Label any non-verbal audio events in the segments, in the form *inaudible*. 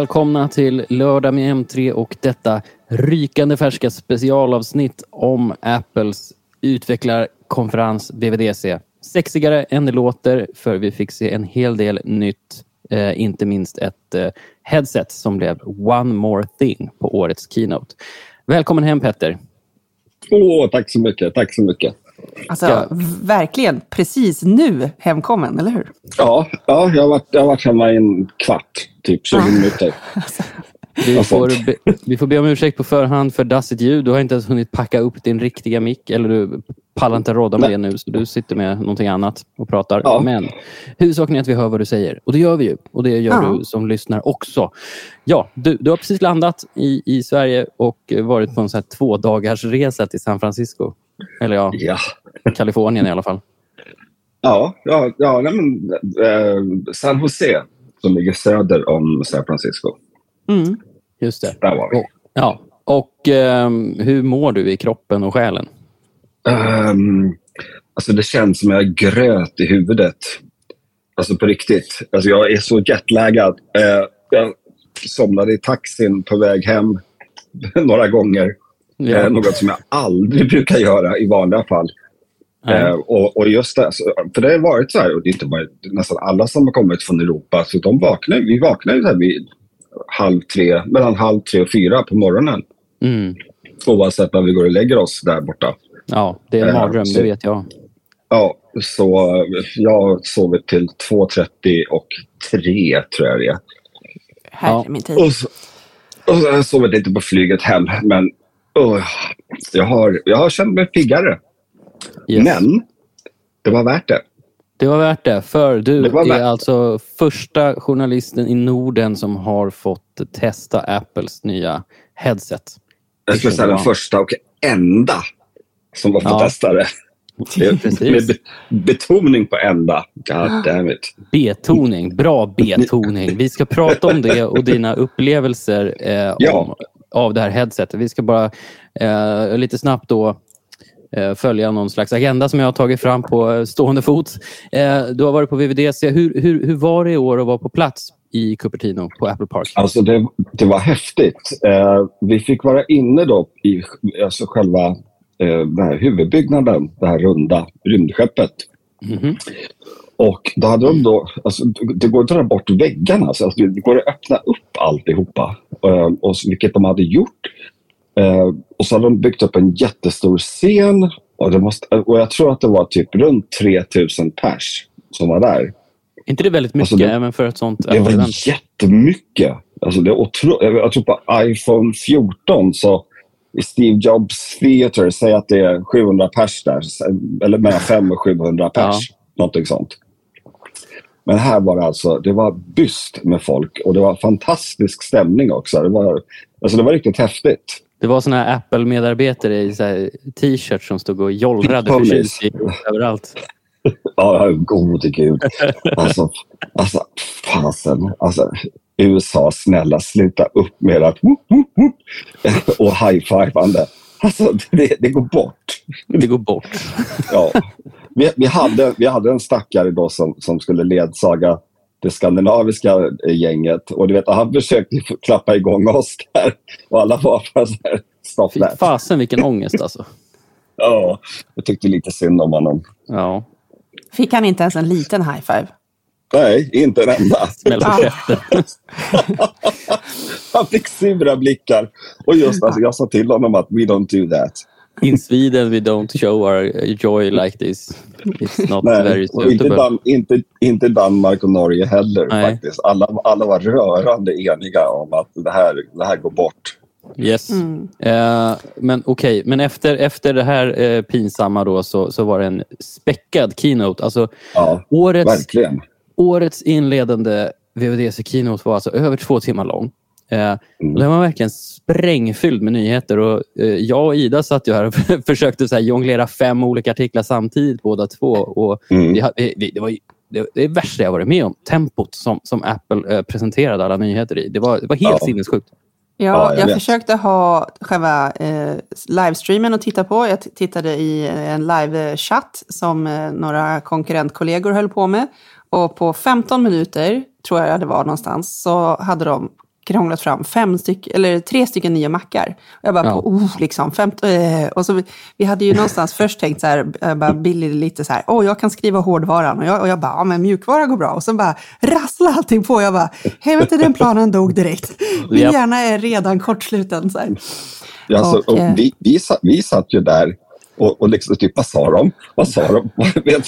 Välkomna till lördag med M3 och detta rykande färska specialavsnitt om Apples utvecklarkonferens BVDC. Sexigare än det låter för vi fick se en hel del nytt. Eh, inte minst ett eh, headset som blev One More Thing på årets keynote. Välkommen hem Petter. Åh, tack så mycket. Tack så mycket. Alltså, ja. verkligen precis nu hemkommen, eller hur? Ja, ja jag, har varit, jag har varit hemma i en kvart, typ 20 ja. minuter. *laughs* Vi får, be, vi får be om ursäkt på förhand för dassigt ljud. Du har inte ens hunnit packa upp din riktiga mick eller du pallar inte råda med Nej. det nu så du sitter med någonting annat och pratar. Ja. Men huvudsaken är att vi hör vad du säger och det gör vi ju och det gör ja. du som lyssnar också. Ja, du, du har precis landat i, i Sverige och varit på en så här två dagars resa till San Francisco. Eller ja, ja. Kalifornien i alla fall. Ja, ja, ja nej men, eh, San Jose som ligger söder om San Francisco. Mm. Just det. Där var vi. ja. Och eh, hur mår du i kroppen och själen? Um, alltså det känns som jag gröt i huvudet. Alltså på riktigt. Alltså jag är så jetlaggad. Uh, jag somnade i taxin på väg hem *laughs* några gånger. Ja. Uh, något som jag aldrig brukar göra i vanliga fall. Uh, och, och, just det, alltså, för det har varit så här, och det är inte bara nästan alla som har kommit från Europa, så de vaknar, vi vaknar ju så här vid halv tre, mellan halv tre och fyra på morgonen. Mm. Oavsett när vi går och lägger oss där borta. Ja, det är en mardröm, det vet jag. Ja, så jag har sovit till 2.30 och 3 tror jag det är. Herre min tid. Och så, och så har jag sovit lite på flyget hem, men uh, jag, har, jag har känt mig piggare. Yes. Men det var värt det. Det var värt det, för du är alltså första journalisten i Norden som har fått testa Apples nya headset. Jag skulle säga den första och enda som har fått ja. testa det. *laughs* Med betoning på ända. God damn it. Betoning, bra betoning. Vi ska prata om det och dina upplevelser eh, ja. om, av det här headsetet. Vi ska bara eh, lite snabbt då följa någon slags agenda som jag har tagit fram på stående fot. Eh, du har varit på VVDC. Hur, hur, hur var det i år att vara på plats i Cupertino på Apple Park? Alltså det, det var häftigt. Eh, vi fick vara inne då i alltså själva eh, den här huvudbyggnaden, det här runda rymdskeppet. Mm -hmm. Och då hade de då, alltså, det går att dra bort väggarna, alltså, det går att öppna upp alltihopa. Eh, och, vilket de hade gjort. Och så hade de byggt upp en jättestor scen. Och, det måste, och jag tror att det var typ runt 3000 pers som var där. Är inte det väldigt mycket alltså det, även för ett sånt Det var event? jättemycket. Alltså det otro, jag tror på iPhone 14 så i Steve Jobs Theater, säg att det är 700 pers där. Eller mellan 500 och 700 pers. Ja. Någonting sånt. Men här var det alltså, det var byst med folk och det var fantastisk stämning också. Det var, alltså det var riktigt häftigt. Det var såna här Apple-medarbetare i t-shirts som stod och jollrade förtjust överallt. *laughs* Ja, gode gud. Alltså, alltså fasen. Alltså, USA, snälla sluta upp med att och high-fivande. Alltså, det, det, går bort. Det går bort. Ja. Vi, vi, hade, vi hade en stackare då som, som skulle ledsaga det skandinaviska gänget. Och du vet, han försökte klappa igång oss där. Och alla var bara så här, stop Fy fasen vilken ångest alltså. *laughs* ja, jag tyckte lite synd om honom. Ja. Fick han inte ens en liten high five? Nej, inte en enda. *laughs* han fick sura blickar. Och just alltså, jag sa till honom att we don't do that. In Sweden we don't show our joy like this. It's not Nej, very suitable. Inte, Dan inte, inte Danmark och Norge heller Nej. faktiskt. Alla, alla var rörande eniga om att det här, det här går bort. Yes. Mm. Uh, men okej, okay. men efter, efter det här uh, pinsamma då så, så var det en späckad keynote. Alltså, ja, årets, verkligen. Årets inledande VVDC keynote var alltså över två timmar lång. Eh, mm. Den var verkligen sprängfylld med nyheter. Och, eh, jag och Ida satt ju här och *laughs* försökte så här, jonglera fem olika artiklar samtidigt båda två. Och mm. vi, vi, det var det, det är det värsta jag varit med om. Tempot som, som Apple eh, presenterade alla nyheter i. Det var, det var helt ja. sinnessjukt. Ja, ja, jag, jag försökte ha själva eh, livestreamen att titta på. Jag tittade i en live-chatt som eh, några konkurrentkollegor höll på med. Och på 15 minuter, tror jag det var någonstans, så hade de krånglat fram fem styck, eller tre stycken nya mackar. Och jag bara, ja. på, oh, liksom, fem, eh. och så, vi hade ju någonstans först tänkt så här, bara Billy lite så här, åh, oh, jag kan skriva hårdvaran. Och jag, och jag bara, ja men mjukvara går bra. Och sen bara rassla allting på. Jag bara, helvete den planen dog direkt. Min yep. hjärna är redan kortsluten. Så här. Ja, alltså, och, och eh, vi, vi, satt, vi satt ju där och, och liksom, typ, vad sa de? Vad sa de? *laughs*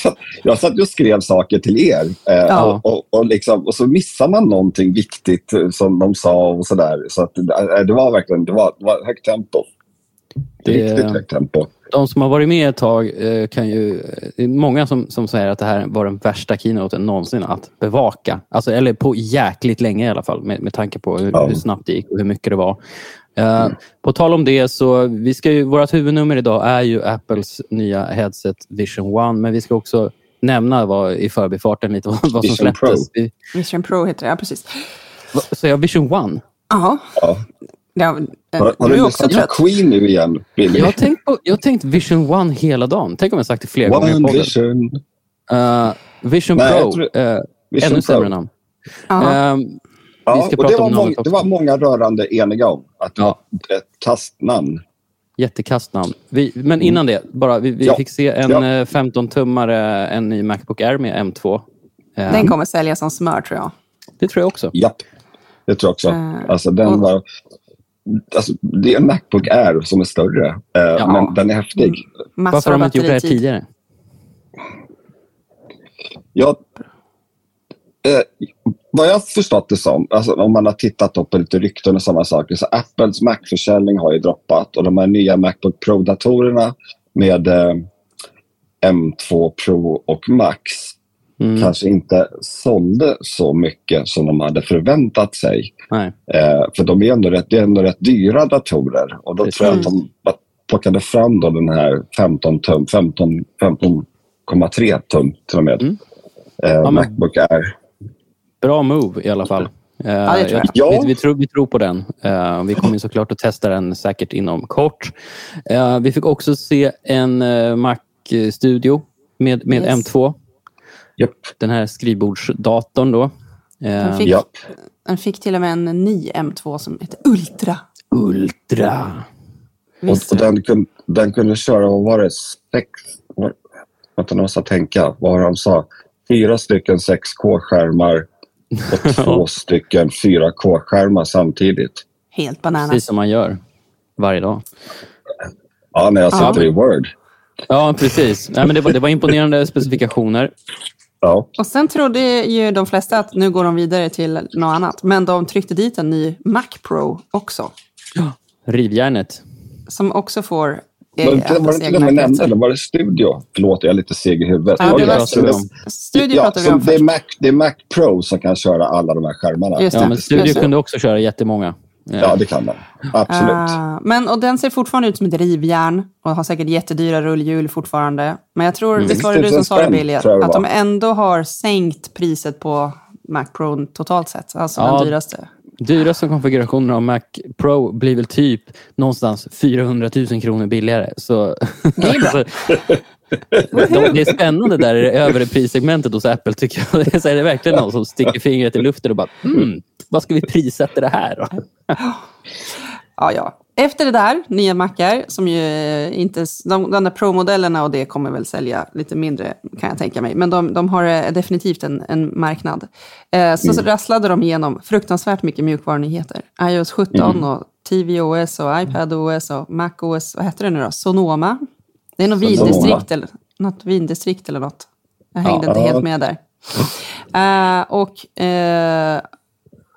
jag satt och skrev saker till er eh, ja. och, och, och, liksom, och så missar man någonting viktigt eh, som de sa och sådär. Så att, eh, det var verkligen det var, det var högt tempo. Det, Riktigt högt tempo. De som har varit med ett tag kan ju... Det är många som, som säger att det här var den värsta keynoten någonsin att bevaka. Alltså, eller på jäkligt länge i alla fall med, med tanke på hur, ja. hur snabbt det gick och hur mycket det var. Uh, på tal om det, så vi ska ju, vårt huvudnummer idag är ju Apples nya headset Vision One, men vi ska också nämna vad, i förbifarten lite vad, vad som släpptes. Pro. Vision Pro heter det, ja precis. Så jag Vision One? Aha. Ja. Ja, har, har du lyssnat på Queen nu igen, Billy? Jag har, tänkt på, jag har tänkt Vision One hela dagen. Tänk om jag sagt det fler One gånger på Vision. Uh, Vision Nej, Pro. Tror, uh, Vision ännu sämre namn. Uh, Ja, och det, var många, det var många rörande eniga om att det ja. ett kastnamn. Jättekastnamn. Vi, men mm. innan det, bara, vi, vi ja. fick se en ja. 15-tummare, en ny Macbook Air med M2. Den ehm. kommer sälja som smör tror jag. Det tror jag också. Ja, det tror jag också. Uh, alltså, den och... var, alltså, det är en Macbook Air som är större, uh, ja. men den är häftig. Mm. Varför har de inte gjort det här tidigare? Ja, eh, vad jag förstått det som, alltså om man har tittat på lite rykten och sådana saker, så Apples Mac-försäljning har ju droppat och de här nya Macbook Pro-datorerna med eh, M2 Pro och Max mm. kanske inte sålde så mycket som de hade förväntat sig. Eh, för de är ändå rätt, det är ändå rätt dyra datorer och då Precis. tror jag att de plockade fram då den här 15 tum, 15, 15,3 tum till och med. Mm. Eh, ja, Macbook Air. Bra move i alla fall. Ja, det tror jag. Ja. Vi, vi, tror, vi tror på den. Uh, vi kommer såklart att testa den säkert inom kort. Uh, vi fick också se en uh, Mac-studio med, med yes. M2. Yep. Den här skrivbordsdatorn då. Den fick, yep. den fick till och med en ny M2 som heter Ultra. Ultra. Och, och den, kunde, den kunde köra, vad var det, sex... Vänta, nu måste jag tänka. Vad var de sa? Fyra stycken 6K-skärmar och *laughs* två stycken 4K-skärmar samtidigt. Helt bananas. Precis som man gör varje dag. Ja, när jag sitter ja. i Word. Ja, precis. Nej, men det, var, det var imponerande specifikationer. Ja. Och Sen trodde ju de flesta att nu går de vidare till något annat. Men de tryckte dit en ny Mac Pro också. Ja, rivjärnet. Som också får var det inte det med nämnde, eller var det studio? Förlåt, jag är lite seg i huvudet. Ja, det var studio. studio ja, vi om det, är Mac, det är Mac Pro som kan köra alla de här skärmarna. ja, men Studio kunde också köra jättemånga. Ja, det kan den. Absolut. Uh, men, och den ser fortfarande ut som ett rivjärn och har säkert jättedyra rusthjul fortfarande. Men jag tror, mm. visst var det du som sa det Billy, att de ändå har sänkt priset på Mac Pro totalt sett. Alltså ja, den dyraste. Dyraste konfigurationen av Mac Pro blir väl typ någonstans 400 000 kronor billigare. Så, det är bra. *laughs* de, det är spännande där i det övre prissegmentet hos Apple tycker jag. *laughs* Det är, verkligen någon som sticker fingret i luften och bara hmm, vad ska vi prissätta det här då? ja, ja. Efter det där, nya mackar, som ju inte... De, de där Pro-modellerna och det kommer väl sälja lite mindre, kan jag tänka mig. Men de, de har eh, definitivt en, en marknad. Eh, så, mm. så rasslade de igenom fruktansvärt mycket mjukvarunyheter. iOS 17 mm. och tvOS och iPadOS och MacOS. Vad heter det nu då? Sonoma? Det är något vindistrikt eller något. Vindistrikt eller något. Jag hängde ja, inte helt med där. Uh, och uh,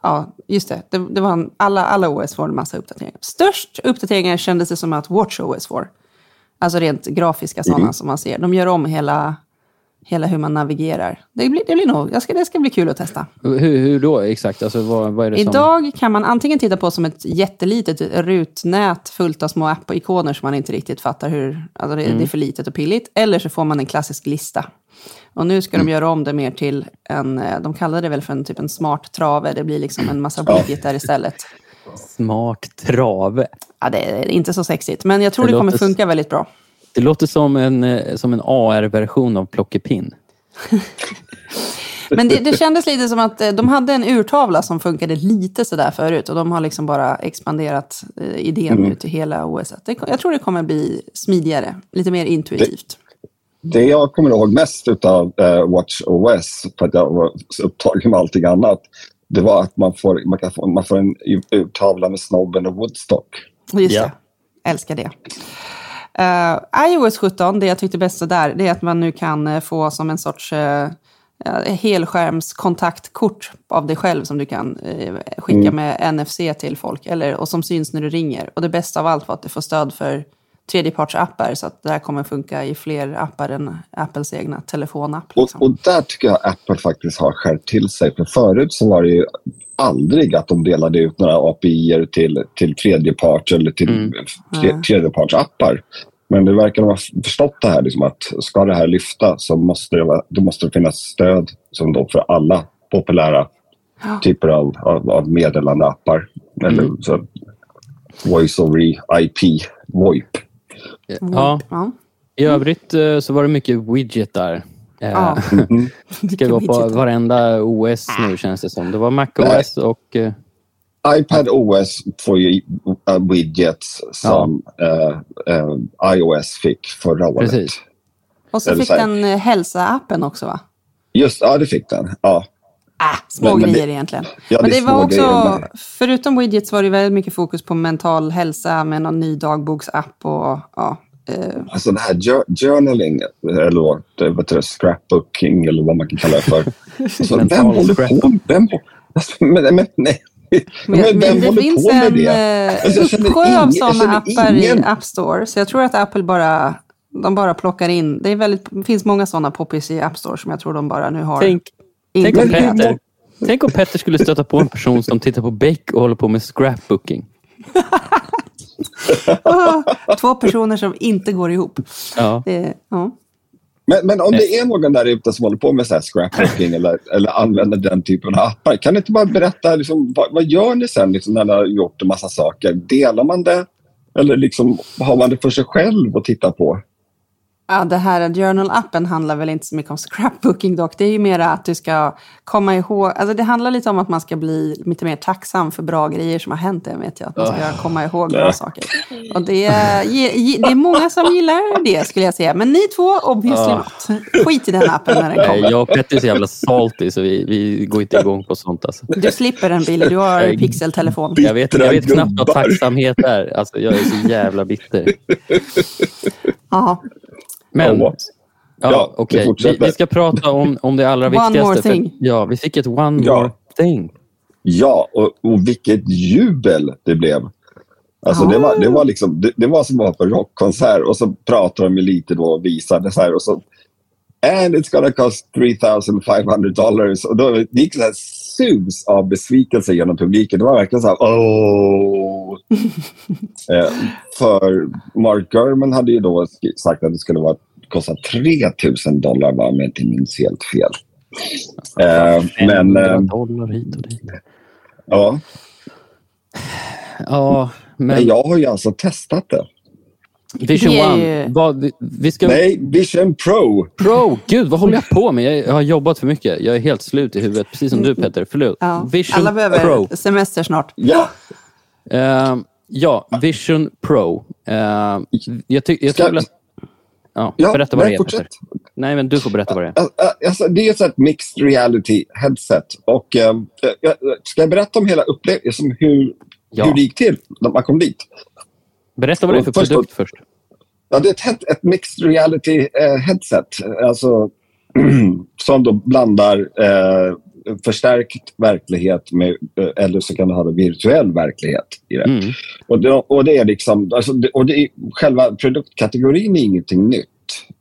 ja, just det. Det, det var en, alla, alla OS får en massa uppdateringar. Störst uppdateringar kändes det som att WatchOS får. Alltså rent grafiska sådana mm. som man ser. De gör om hela, hela hur man navigerar. Det blir, det blir nog, jag ska, det ska bli kul att testa. Hur, hur då exakt? Alltså, vad, vad är det Idag som... kan man antingen titta på som ett jättelitet rutnät fullt av små app-ikoner som man inte riktigt fattar hur... Alltså det, mm. det är för litet och pilligt. Eller så får man en klassisk lista och nu ska de mm. göra om det mer till en, eh, de kallar det väl för en typ en smart trave. Det blir liksom en massa widgetar istället. Smart trave? Ja, det är inte så sexigt, men jag tror det, det kommer funka väldigt bra. Det låter som en, eh, som en AR-version av Plockepinn. Men det, det kändes lite som att eh, de hade en urtavla som funkade lite sådär förut och de har liksom bara expanderat eh, idén mm. ut i hela OS. Det, jag tror det kommer bli smidigare, lite mer intuitivt. Det, det jag kommer ihåg mest av uh, Watch OS, för att jag var upptagen med allting annat, det var att man får, man kan få, man får en urtavla med snobben och Woodstock. Just ja. det, älskar det. Uh, iOS 17, det jag tyckte bäst där, det är att man nu kan uh, få som en sorts uh, helskärmskontaktkort av dig själv som du kan uh, skicka mm. med NFC till folk, eller, och som syns när du ringer. Och det bästa av allt var att du får stöd för tredjepartsappar, så att det här kommer funka i fler appar än Apples egna telefonapp. Liksom. Och, och, där tycker jag Apple faktiskt har skärpt till sig, för förut så var det ju aldrig att de delade ut några API till, till tredjepart eller till mm. tre, tredjepartsappar. Men det verkar ha förstått det här, liksom att ska det här lyfta så måste det, då måste det finnas stöd som då för alla populära ja. typer av, av, av meddelandeappar. Mm. Eller så, voice over IP, VoIP. Ja. ja. I övrigt eh, så var det mycket widget där. Ja. *laughs* Mm. ska gå på varenda OS nu känns det som. Det var MacOS och... Uh... iPad OS får ju widgets som ja. uh, iOS fick förra året. Precis. Och så fick den hälsa-appen också va? Just ja, det fick den. Ja. Ah, små men, grejer det, egentligen. Ja, men det, det var också, grejer, men... förutom widgets var det väldigt mycket fokus på mental hälsa med någon ny dagboksapp och ja, Uh, alltså det här journaling, eller vad det scrapbooking eller vad man kan kalla det för. *laughs* Alltså, vem håller på med vem, alltså, men, men, nej. Men, men vem det finns en det? Alltså, uppsjö av sådana appar ingen... i App Store. Så jag tror att Apple bara, de bara plockar in. Det, är väldigt, det finns många sådana poppis i App Store som jag tror de bara nu har. Tänk, tänk, om Petter, tänk om Petter skulle stöta på en person som tittar på Beck och håller på med scrapbooking. *laughs* Två personer som inte går ihop. Ja. Det, ja. Men, men om det är någon där ute som håller på med så här scrapbooking *laughs* eller, eller använder den typen av appar, kan ni inte bara berätta liksom, vad, vad, gör ni sen liksom, när ni har gjort en massa saker? Delar man det? Eller liksom, har man det för sig själv att titta på? Ja, det här journal-appen handlar väl inte så mycket om scrapbooking dock. Det är ju mer att du ska komma ihåg, alltså det handlar lite om att man ska bli lite mer tacksam för bra grejer som har hänt det vet jag. Att man ska komma ihåg bra saker. Och det, det är många som gillar det skulle jag säga. Men ni två, obviously oh. not. Skit i den appen när den kommer. Jag och Petter är så jävla salty så vi, vi går inte igång på sånt. Alltså. Du slipper den Billy, du har en pixeltelefon. Jag vet, jag vet knappt vad tacksamhet är. Alltså, jag är så jävla bitter. Ja. Men, ja, ja okej. Okay. Vi, vi, ska prata om, om det allra viktigaste. One more thing. För, ja, vi fick ett one ja. more thing. Ja, och, och vilket jubel det blev. Alltså det, var, det, var liksom, det, det var som att vara på rockkonsert och så pratade de lite då och visade så här och så And it's gonna cost 3500 dollars. Och då det gick så här sus av besvikelse genom publiken. Det var verkligen så här, åh. *laughs* eh, för Mark Gurman hade ju då sagt att det skulle vara, kosta 3000 dollar, va, om jag inte minns helt fel. Eh, men... Eh, dollar hit och dit. Ja. Ja, men... men... Jag har ju alltså testat det. Vision One. Vad, vi ska... Nej, Vision Pro. Pro! Gud, vad håller jag på med? Jag har jobbat för mycket. Jag är helt slut i huvudet, precis som du Peter. Förlåt. Ja. Vision Alla behöver Pro. semester snart. Ja. Uh, ja, Vision Pro. Uh, jag tycker... Ska... Att... Ja, ja, berätta vad det är. Fortsätt. Nej, men du får berätta vad det är. Alltså, det är ett mixed reality headset. Och, uh, ska jag berätta om hela upplevelsen, hur, ja. hur det gick till när man kom dit? Berätta vad det är för först, produkt först. Ja, det är ett, ett mixed reality eh, headset. Alltså, *clears throat* som då blandar eh, förstärkt verklighet med, eh, eller så kan du ha virtuell verklighet i det. Mm. Och, det och det är liksom, alltså, och det är, själva produktkategorin är ingenting nytt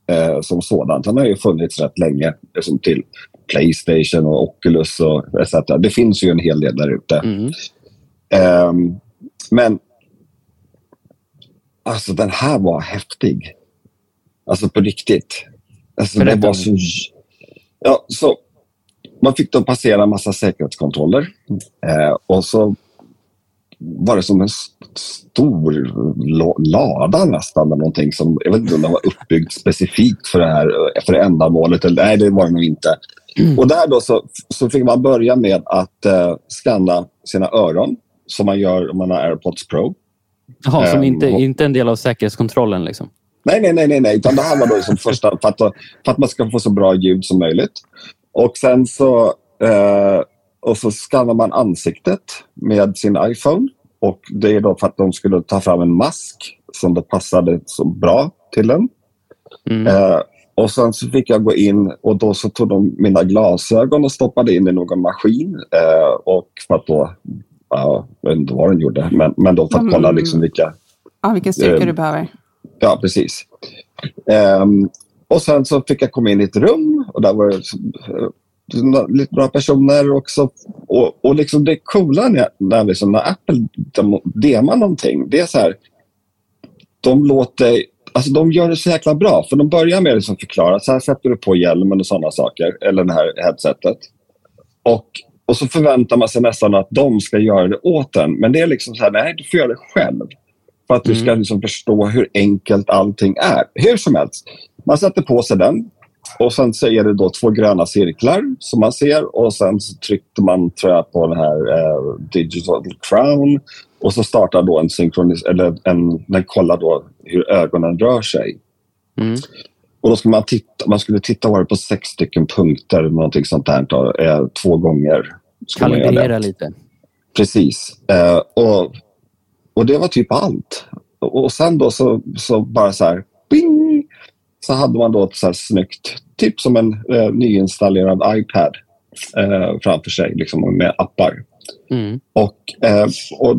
eh, som sådant. Den har ju funnits rätt länge liksom till Playstation och Oculus och etc. Det finns ju en hel del där ute. Mm. Um, men Alltså den här var häftig. Alltså på riktigt. Alltså, det var så... Ja, så man fick då passera en massa säkerhetskontroller. Eh, och så var det som en stor lada nästan. Eller någonting som, jag vet inte om den var uppbyggd specifikt för det här för det ändamålet. Eller, nej, det var det nog inte. Och där då så, så fick man börja med att uh, scanna sina öron som man gör om man har AirPods Pro. Jaha, som um, inte, och, inte en del av säkerhetskontrollen? Liksom. Nej, nej, nej, nej, nej. Utan det här var då liksom första för att, för att man ska få så bra ljud som möjligt. Och sen så, och så skannar man ansiktet med sin iPhone. Och Det är då för att de skulle ta fram en mask som då passade så bra till den. Mm. Uh, och sen så fick jag gå in och då så tog de mina glasögon och stoppade in i någon maskin. Eh, och för att då, ja, jag vet inte vad den gjorde, men, men då för att mm. kolla liksom vilka... Ja, vilken styrka eh, du behöver. Ja, precis. Eh, och sen så fick jag komma in i ett rum och där var det eh, lite bra personer också. Och, och liksom det coola när, när, liksom, när Apple demar någonting, det är så här, de låter Alltså de gör det så jäkla bra. För de börjar med att liksom förklara. Så här sätter du på hjälmen och sådana saker. Eller det här headsetet. Och, och så förväntar man sig nästan att de ska göra det åt en. Men det är liksom så här, nej du får göra det själv. För att du ska mm. liksom förstå hur enkelt allting är. Hur som helst. Man sätter på sig den. Och sen så är det då två gröna cirklar som man ser och sen så tryckte man tror jag, på den här eh, Digital Crown och så startar då en synkronis eller en, den kollar då hur ögonen rör sig. Mm. Och då ska man titta, man skulle titta var på sex stycken punkter någonting sånt där eh, två gånger. Kalibrera lite. Precis. Eh, och, och det var typ allt. Och, och sen då så, så bara så här, bing, så hade man då ett så här snyggt, typ som en eh, nyinstallerad iPad eh, framför sig liksom, med appar. Mm. Och, eh, och,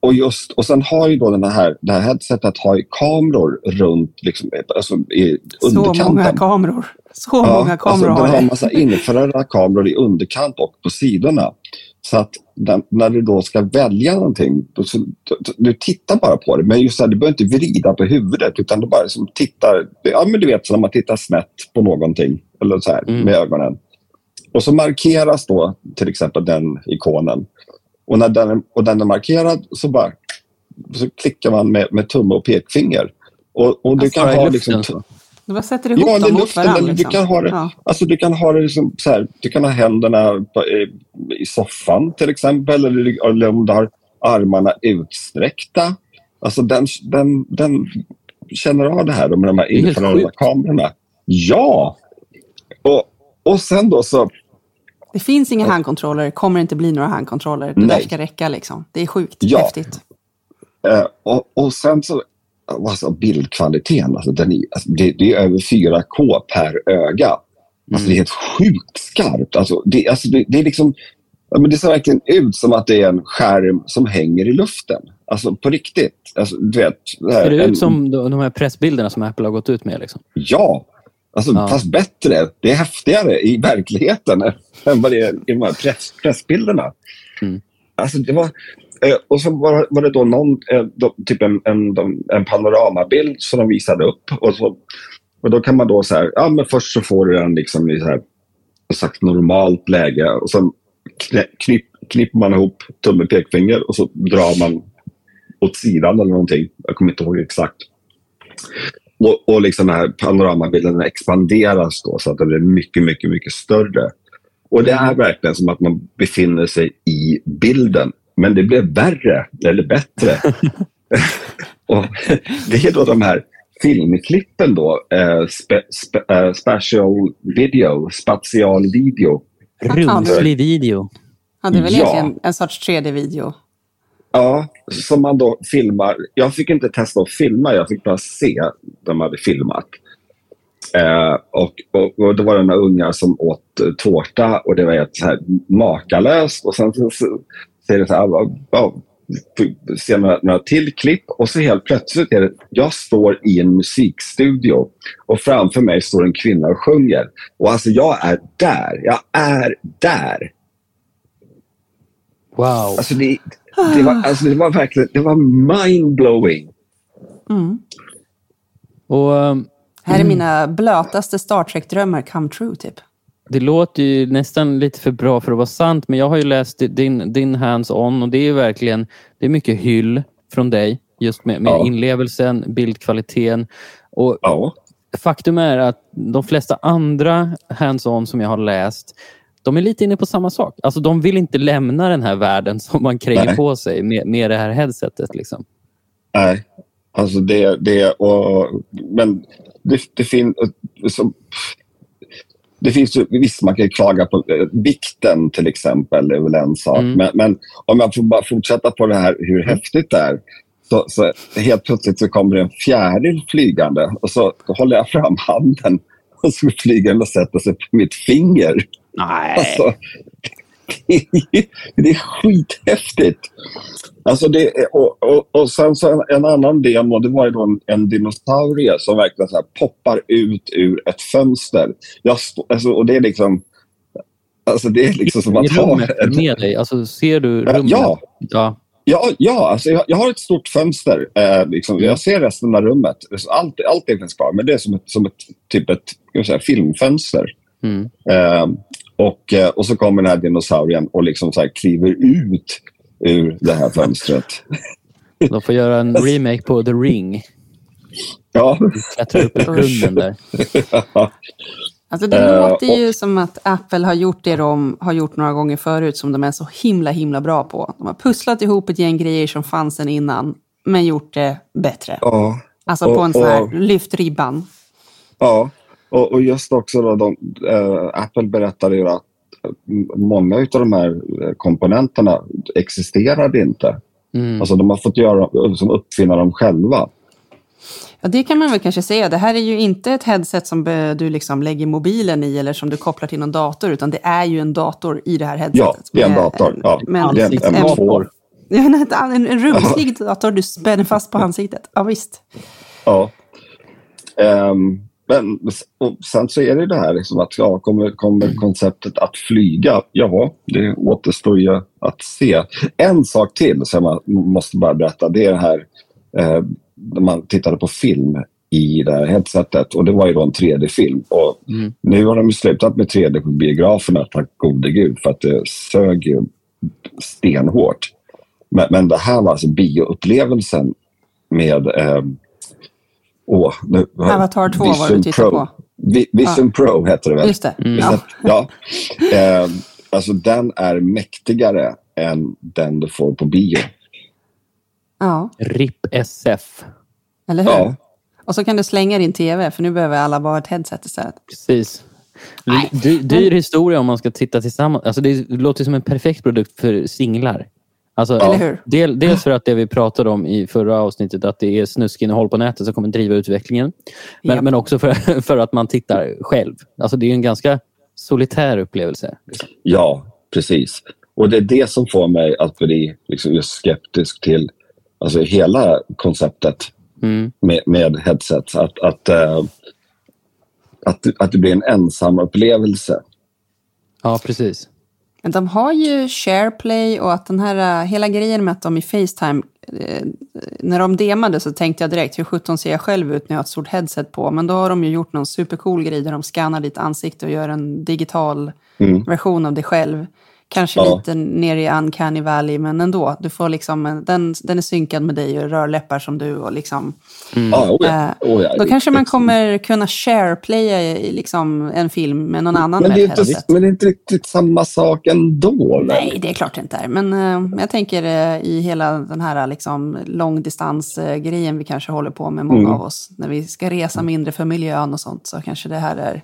och, just, och sen har ju då den här, det här headsetet har ju kameror runt liksom, alltså, i underkanten. Så många kameror. Så ja, många kameror alltså, har Den har en massa infraröda kameror i underkant och på sidorna. Så att den, när du då ska välja någonting, då, så, du, du, tittar bara på det. Men just så här, du behöver inte vrida på huvudet utan du bara liksom tittar. Ja, men du vet så när man tittar snett på någonting eller så här, mm. med ögonen. Och så markeras då till exempel den ikonen. Och när den, och den är markerad så bara så klickar man med, med tumme och pekfinger. Och, och du alltså, kan ha liksom... Du bara sätter ihop ja, dem mot varandra. Liksom. Du kan ha det, ja. alltså, du kan ha det liksom så här, du kan ha händerna på, i, i, soffan till exempel. Eller, eller om du har armarna utsträckta. Alltså den, den, den känner av det här med de här infraröda kamerorna. Ja! Och, och sen då så det finns inga handkontroller, kommer inte bli några handkontroller. Det Nej. där ska räcka liksom. Det är sjukt ja. häftigt. Uh, och, och sen så, alltså bildkvaliteten, alltså, den är, alltså, det, det, är över 4K per öga. Alltså, mm. Det är helt sjukt skarpt. Alltså, det, alltså, det, det är liksom, men det ser verkligen ut som att det är en skärm som hänger i luften. Alltså på riktigt. Alltså, du vet, här, ser det ut en, som de här pressbilderna som Apple har gått ut med? Liksom? Ja, Alltså, ja. Fast bättre. Det är häftigare i verkligheten *laughs* än vad det är i de här press, pressbilderna. Mm. Alltså, det var, eh, och så var, var det då någon, eh, typ en, en, en panoramabild som de visade upp. Och, så, och då kan man då så här, ja men först så får du den liksom i så här, sagt normalt läge och sen knipp, knipper man ihop tumme och pekfinger och så drar man åt sidan eller någonting. Jag kommer inte ihåg exakt. Och, och liksom den här panoramabilden expanderas då så att den blir mycket, mycket, mycket större. Och det är verkligen som att man befinner sig i bilden. Men det blev värre, eller bättre. *laughs* och det är då de här filmklippen då, eh, spe, spe, eh, special video, spatial video. Rumslig video. Ja, det är väl ja. egentligen en sorts 3D-video. Ja, som man då filmar. Jag fick inte testa att filma, jag fick bara se de hade filmat. Eh, och, och, och då var det några ungar som åt tårta och det var helt så här makalöst. Och sen så, så, så är det så här, ja, ser några, några till klipp och så helt plötsligt är det, jag står i en musikstudio och framför mig står en kvinna och sjunger. Och alltså jag är där, jag är där. Wow. Alltså det, det var, alltså det var verkligen det var mindblowing. Mm. Och, um, här är mina blötaste Star Trek-drömmar come true, typ. Det låter ju nästan lite för bra för att vara sant, men jag har ju läst din, din hands-on och det är verkligen det är mycket hyll från dig. Just med, med ja. inlevelsen, bildkvaliteten. Och ja. faktum är att de flesta andra hands-on som jag har läst de är lite inne på samma sak. Alltså, de vill inte lämna den här världen *laughs* som man kränger Nej. på sig med, med det här headsetet. Liksom. Nej, alltså det... det och, men det, det finns... Det finns ju, visst, man kan ju klaga på eh, vikten till exempel, det är väl en sak. Mm. Men, men, om jag får bara fortsätta på det här hur häftigt det är. Så, så helt plötsligt så kommer det en fjäril flygande och så håller jag fram handen och så flyger den och sätter sig på mitt finger. Nej. Alltså, det är skithäftigt. Alltså det, och, och, och sen så en, en, annan demo, det var ju då en, en dinosaurie som verkligen så poppar ut ur ett fönster. Jag alltså, och det är liksom... Alltså det är liksom som att ha... Ett, med dig? Alltså ser du rummet? Ja. ja. Ja, ja alltså jag, jag har ett stort fönster. Eh, liksom, mm. Jag ser resten av rummet. Allt, allt är finns kvar, men det är som ett, som ett, typ ett säga, filmfönster. Mm. Eh, och, eh, och så kommer den här dinosaurien och liksom så här kliver ut ur det här fönstret. De får göra en remake på The Ring. Ja. Klättra upp i grunden där. *laughs* Alltså det uh, låter ju och, som att Apple har gjort det de har gjort några gånger förut som de är så himla himla bra på. De har pusslat ihop ett gäng grejer som fanns sen innan, men gjort det bättre. Uh, alltså på en sån här, lyft ribban. Ja, och, och just också då, de, äh, Apple berättade ju att många av de här eh, komponenterna existerade inte. Mm. Alltså de har fått göra, som uppfinna dem själva. Ja, det kan man väl kanske säga. Det här är ju inte ett headset som du liksom lägger mobilen i eller som du kopplar till någon dator, utan det är ju en dator i det här headsetet. Ja, det är en dator. Ja, med, det är en, en, en, *laughs* en, en rumslig dator du spänner fast på ansiktet. Ja, visst. Ja. Um, men sen så är det det här liksom att ja, kommer, kommer konceptet att flyga? Ja, det återstår ju att se. En sak till som jag måste bara berätta, det är det här eh, när man tittade på film i det här headsetet och det var ju då en 3D-film. Och mm. Nu har de ju slutat med 3D på biograferna, tack gode gud, för att det sög ju stenhårt. Men, men det här var alltså bioupplevelsen med eh, Åh, nu, Avatar 2 Vision var du tittade på. Vision ja. Pro heter det väl? Just det. Mm. Ja. ja. Eh, alltså den är mäktigare än den du får på bio. Ja. RIP SF. Eller hur? Ja. Och så kan du slänga din tv, för nu behöver alla bara ett headset istället. Precis. Dyr, dyr historia om man ska titta tillsammans. Alltså det låter som en perfekt produkt för singlar. Alltså, del, dels för att det vi pratade om i förra avsnittet, att det är snuskinnehåll på nätet som kommer driva utvecklingen. Men, yep. men också för, *laughs* för att man tittar själv. Alltså det är en ganska solitär upplevelse. Ja, precis. Och det är det som får mig att bli liksom just skeptisk till alltså hela konceptet mm. med, med headsets. Att, att, äh, att, att det blir en ensam upplevelse. Ja, precis. Men de har ju SharePlay och att den här, hela grejen med att de i Facetime, eh, när de demade så tänkte jag direkt, hur sjutton ser jag själv ut när jag har ett stort headset på? Men då har de ju gjort någon supercool grej där de skannar ditt ansikte och gör en digital mm. version av dig själv. Kanske ja. lite ner i uncanny valley, men ändå. Du får liksom, den, den är synkad med dig och rör läppar som du. Och liksom, mm. ah, oh ja. eh, oh ja. Då kanske man kommer kunna shareplaya liksom, en film med någon annan men det, är inte, men det är inte riktigt samma sak ändå? Nej, det är klart det inte är. Men eh, jag tänker eh, i hela den här liksom, långdistansgrejen vi kanske håller på med, många mm. av oss. När vi ska resa mindre för miljön och sånt, så kanske det här är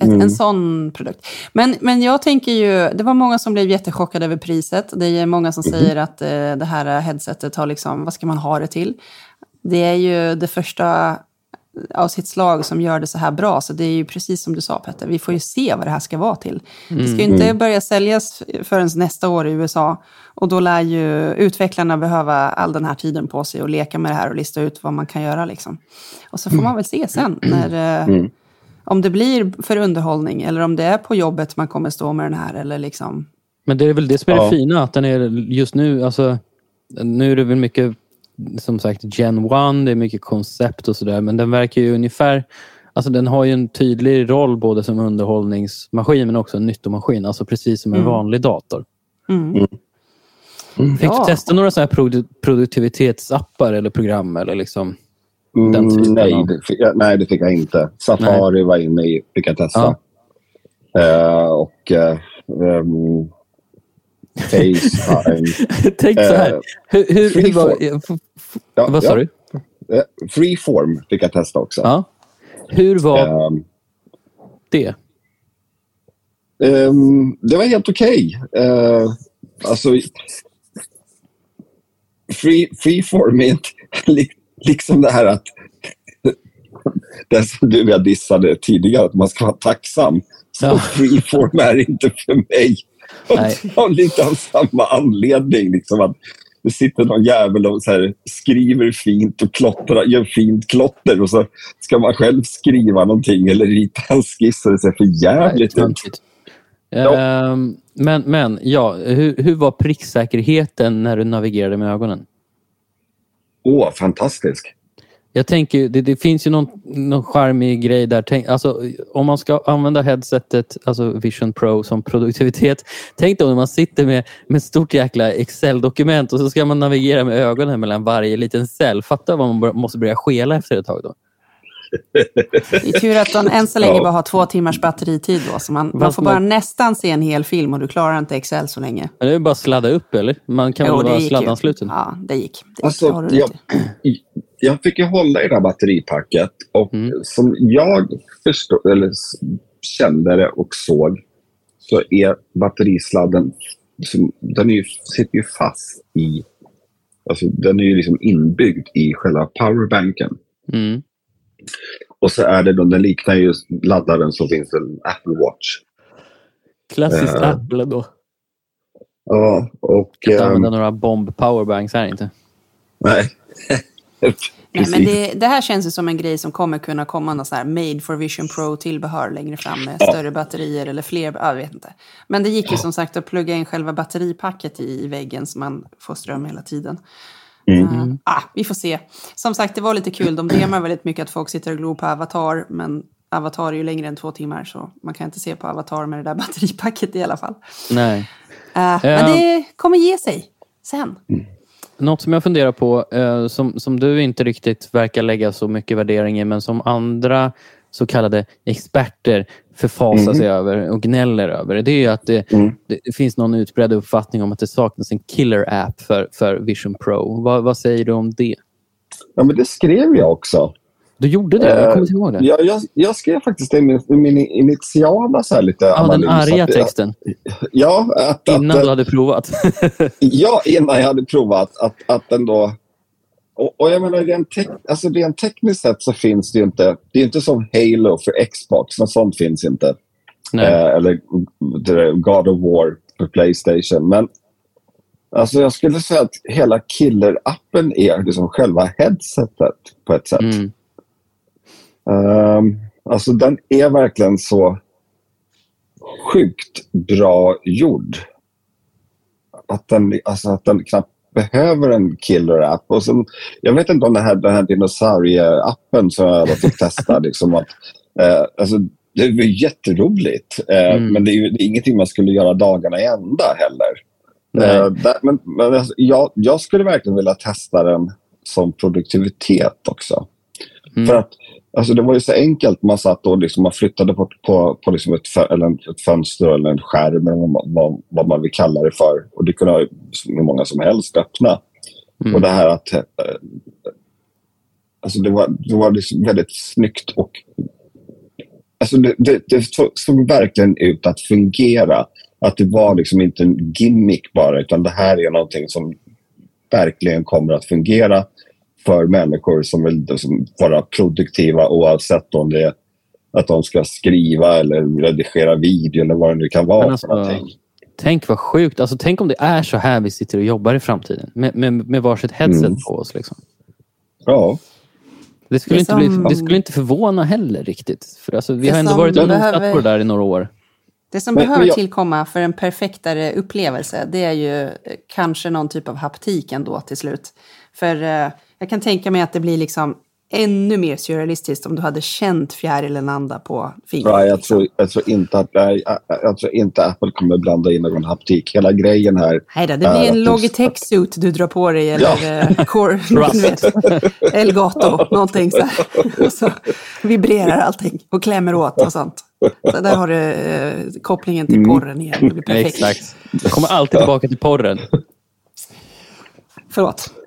ett, mm. En sån produkt. Men, men jag tänker ju, det var många som blev jättechockade över priset. Det är många som mm. säger att eh, det här headsetet har liksom, vad ska man ha det till? Det är ju det första av sitt slag som gör det så här bra. Så det är ju precis som du sa Petter, vi får ju se vad det här ska vara till. Mm. Det ska ju inte mm. börja säljas förrän nästa år i USA. Och då lär ju utvecklarna behöva all den här tiden på sig och leka med det här och lista ut vad man kan göra. Liksom. Och så får man väl se sen när, eh, mm om det blir för underhållning eller om det är på jobbet man kommer stå med den här. Eller liksom. Men det är väl det som är ja. det fina, att den är just nu, alltså, nu är det väl mycket som sagt Gen 1, det är mycket koncept och sådär, men den verkar ju ungefär Alltså den har ju en tydlig roll både som underhållningsmaskin men också en nyttomaskin. Alltså precis som en mm. vanlig dator. Mm. Mm. mm. Fick ja. du testa några sådana här produktivitetsappar eller program? Eller liksom? Typen nej, det fick, nej, det fick jag inte. Safari nej. var inne i, fick jag testa. Ja. Uh, och uh, um, Facetime. *laughs* Tänk så här. Uh, hur, hur, hur var, ja, vad sa ja. du? Freeform fick jag testa också. Ja. Hur var um, det? Um, det var helt okej. Okay. Uh, alltså, free, freeform är inte *laughs* liksom det här att det som du och jag dissade tidigare, att man ska vara tacksam. Så ja. freeform är inte för mig. Av lite av samma anledning. Liksom att det sitter någon jävel och så här, skriver fint och klottrar, gör fint klotter och så ska man själv skriva någonting eller rita en skiss och det ser för jävligt ut. Ja. Um, men, men ja, hur, hur var pricksäkerheten när du navigerade med ögonen? Åh, fantastisk. Jag tänker, det, det, finns ju någon, någon charmig grej där. Tänk, alltså, om man ska använda headsetet, alltså Vision Pro som produktivitet. Tänk då när man sitter med, med ett stort jäkla Excel-dokument och så ska man navigera med ögonen mellan varje liten cell. Fatta vad man måste börja skela efter ett tag då. Det är tur att de än så länge ja. bara har två timmars batteritid då, så man, man får bara nästan se en hel film och du klarar inte Excel så länge. Men det är bara att sladda upp, eller? Man kan jo, väl vara sladdansluten? Ja, det gick. Det alltså, jag, jag fick ju hålla i det här batteripacket och mm. som jag förstod, eller kände det och såg så är batterisladden, den är ju, sitter ju fast i, alltså den är ju liksom inbyggd i själva powerbanken. Mm. Och så är det då, den liknar ju laddaren som finns en Apple Watch. Klassiskt uh, Apple då. Ja, och... Jag kan inte använda några bomb powerbanks här inte. Nej. *laughs* Nej, men det, det, här känns ju som en grej som kommer kunna komma någon sån här made for Vision Pro tillbehör längre fram med ja. större batterier eller fler, jag vet inte. Men det gick ju som sagt att plugga in själva batteripacket i, i väggen så man får ström hela tiden. Mm. Uh, ah, vi får se. Som sagt, det var lite kul. De demar väldigt mycket att folk sitter och glor på Avatar, men Avatar är ju längre än två timmar så man kan inte se på Avatar med det där *laughs* batteripacket i alla fall. Nej. Uh, men det kommer ge sig sen. Mm. Något som jag funderar på, eh, som, som du inte riktigt verkar lägga så mycket värdering i, men som andra så kallade experter förfasar mm. sig över och gnäller över. Det är att det, mm. det, finns någon utbredd uppfattning om att det saknas en killer-app för, för Vision Pro. Vad, vad säger du om det? Ja, men det skrev jag också. Du gjorde det? Jag kommer ihåg det. Ja, jag, jag skrev faktiskt det i min, min initiala så här lite Ja, analys, den arga att, texten. Ja. Att, innan att, du hade provat. *laughs* ja, innan jag hade provat. Att, att den då... Och, och jag menar, rent, tek, alltså rent tekniskt sett så finns det ju inte... Det är inte som Halo för Xbox. Något sånt finns inte. Eh, eller God of War för Playstation. Men alltså jag skulle säga att hela killer-appen är liksom själva headsetet på ett sätt. Mm. Um, alltså den är verkligen så sjukt bra gjord. Att den, alltså att den knappt behöver en killer-app. Och sen, jag vet inte om den här, den här dinosaurie-appen som jag fick testa. *laughs* liksom att, eh, alltså, det är jätteroligt, eh, mm. men det är, det är ingenting man skulle göra dagarna i ända heller. Eh, där, men men alltså, jag, jag skulle verkligen vilja testa den som produktivitet också. Mm. För att Alltså det var ju så enkelt. Man satt och liksom, man flyttade på, på, på liksom ett, ett fönster eller en skärm, eller vad, vad, man vill kalla det för. Och det kunde hur många som helst öppna. Mm. Och det här att... Eh, alltså det var, det var liksom väldigt snyggt och... Alltså det, det, det såg verkligen ut att fungera. Att det var liksom inte en gimmick bara, utan det här är någonting som verkligen kommer att fungera för människor som vill som vara produktiva oavsett om det är att de ska skriva eller redigera video eller vad det nu kan vara. Alltså, för någonting. Tänk vad sjukt. Alltså, tänk om det är så här vi sitter och jobbar i framtiden. Med, med, med varsitt headset mm. på oss. Liksom. Ja. Det skulle, det inte som... bli, det skulle inte förvåna heller riktigt. För alltså, vi har ändå varit och behöver... på det där i några år. Det som men, behöver men jag... tillkomma för en perfektare upplevelse, det är ju eh, kanske någon typ av haptik ändå till slut. För uh, jag kan tänka mig att det blir liksom ännu mer surrealistiskt om du hade känt fjärilen anda på fingret. Nej, jag, tror, jag, tror inte att, jag, jag tror inte Apple kommer blanda in någon haptik. Hela grejen här... Nej då, det blir en Logitech-suit du drar på dig eller ja. *laughs* Core, *laughs* vet, Elgato, någonting så här. Och *laughs* så vibrerar allting och klämmer åt och sånt. Så där har du uh, kopplingen till mm. porren igen. Det blir perfekt. Exakt. Jag kommer alltid tillbaka till porren. Förlåt.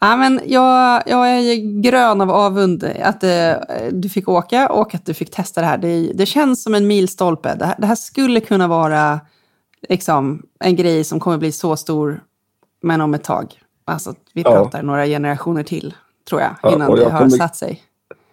Ja, men jag, jag är grön av avund att eh, du fick åka och att du fick testa det här. Det, det känns som en milstolpe. Det här, det här skulle kunna vara liksom, en grej som kommer bli så stor, men om ett tag. Alltså, vi pratar ja. några generationer till, tror jag, innan ja, jag det har kommer, satt sig.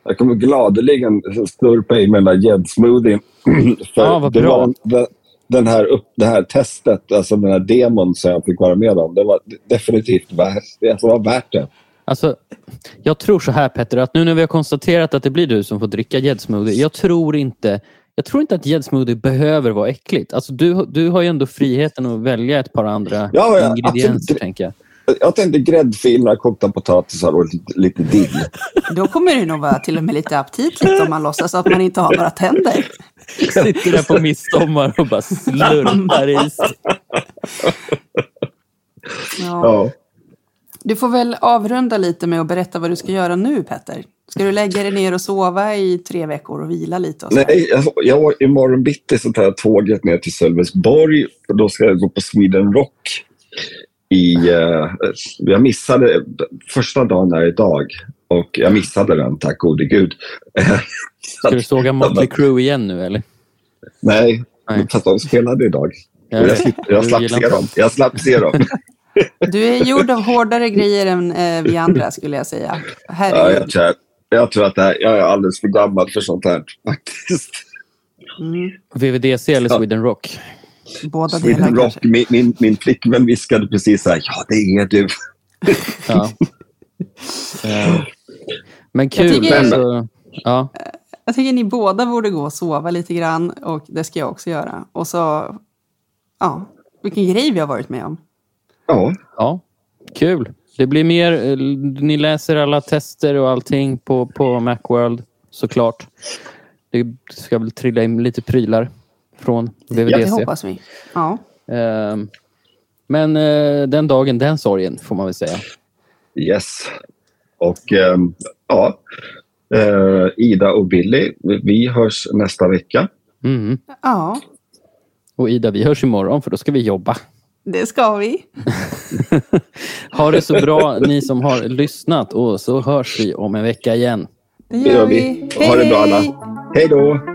Jag kommer gladeligen slurpa i mig den där gäddsmoothien. *clears throat* ja, vad bra. Det, den här upp, det här testet, alltså den här demon som jag fick vara med om, det var definitivt värt, det var värt det. Alltså, jag tror så här Petter, att nu när vi har konstaterat att det blir du som får dricka gäddsmoothie, jag tror inte jag tror inte att gäddsmoothie behöver vara äckligt. Alltså, du, du har ju ändå friheten att välja ett par andra ja, ja, ingredienser, absolut. tänker jag. Jag tänkte gräddfiler, kokta potatisar och lite, lite dill. Då kommer det nog vara till och med lite aptitligt om man låtsas att man inte har några tänder. Sitter där på midsommar och bara slurpar i sig. Ja. Du får väl avrunda lite med att berätta vad du ska göra nu, Petter. Ska du lägga dig ner och sova i tre veckor och vila lite? Och Nej, jag, jag, imorgon bitti så tar jag tåget ner till Sölvesborg. Då ska jag gå på Sweden Rock. I, uh, jag missade första dagen där idag och jag missade den, tack gode gud. *laughs* Ska du såga Motley Crue igen nu eller? Nej, Nej. fast de spelade idag. Ja, jag, jag slapp se dem. Jag slapp se dem. *laughs* Du är gjord av hårdare grejer än eh, vi andra skulle jag säga. Ja, jag, tror, jag tror att här, jag är alldeles för gammal för sånt här faktiskt. Mm. VVDC eller Sweden Rock? Båda Sweden Rock. Min, min, min flickvän viskade precis så här, ja det är du. ja. *laughs* Men kul. Jag tycker, alltså, ja. jag tycker ni båda borde gå och sova lite grann och det ska jag också göra. Och så, ja, vilken grej vi har varit med om. Ja. Ja, kul. Det blir mer, eh, ni läser alla tester och allting på, på Macworld såklart. Det ska väl trilla in lite prylar från VVDC. Ja, det hoppas vi. Ja. Ehm, men eh, den dagen, den sorgen får man väl säga. Yes. Och ehm, ja, eh, Ida och Billy, vi hörs nästa vecka. Mm. Ja. Och Ida, vi hörs imorgon för då ska vi jobba. Det ska vi. *laughs* ha det så bra ni som har lyssnat och så hörs vi om en vecka igen. Det gör vi. Ha det bra alla. Hej då.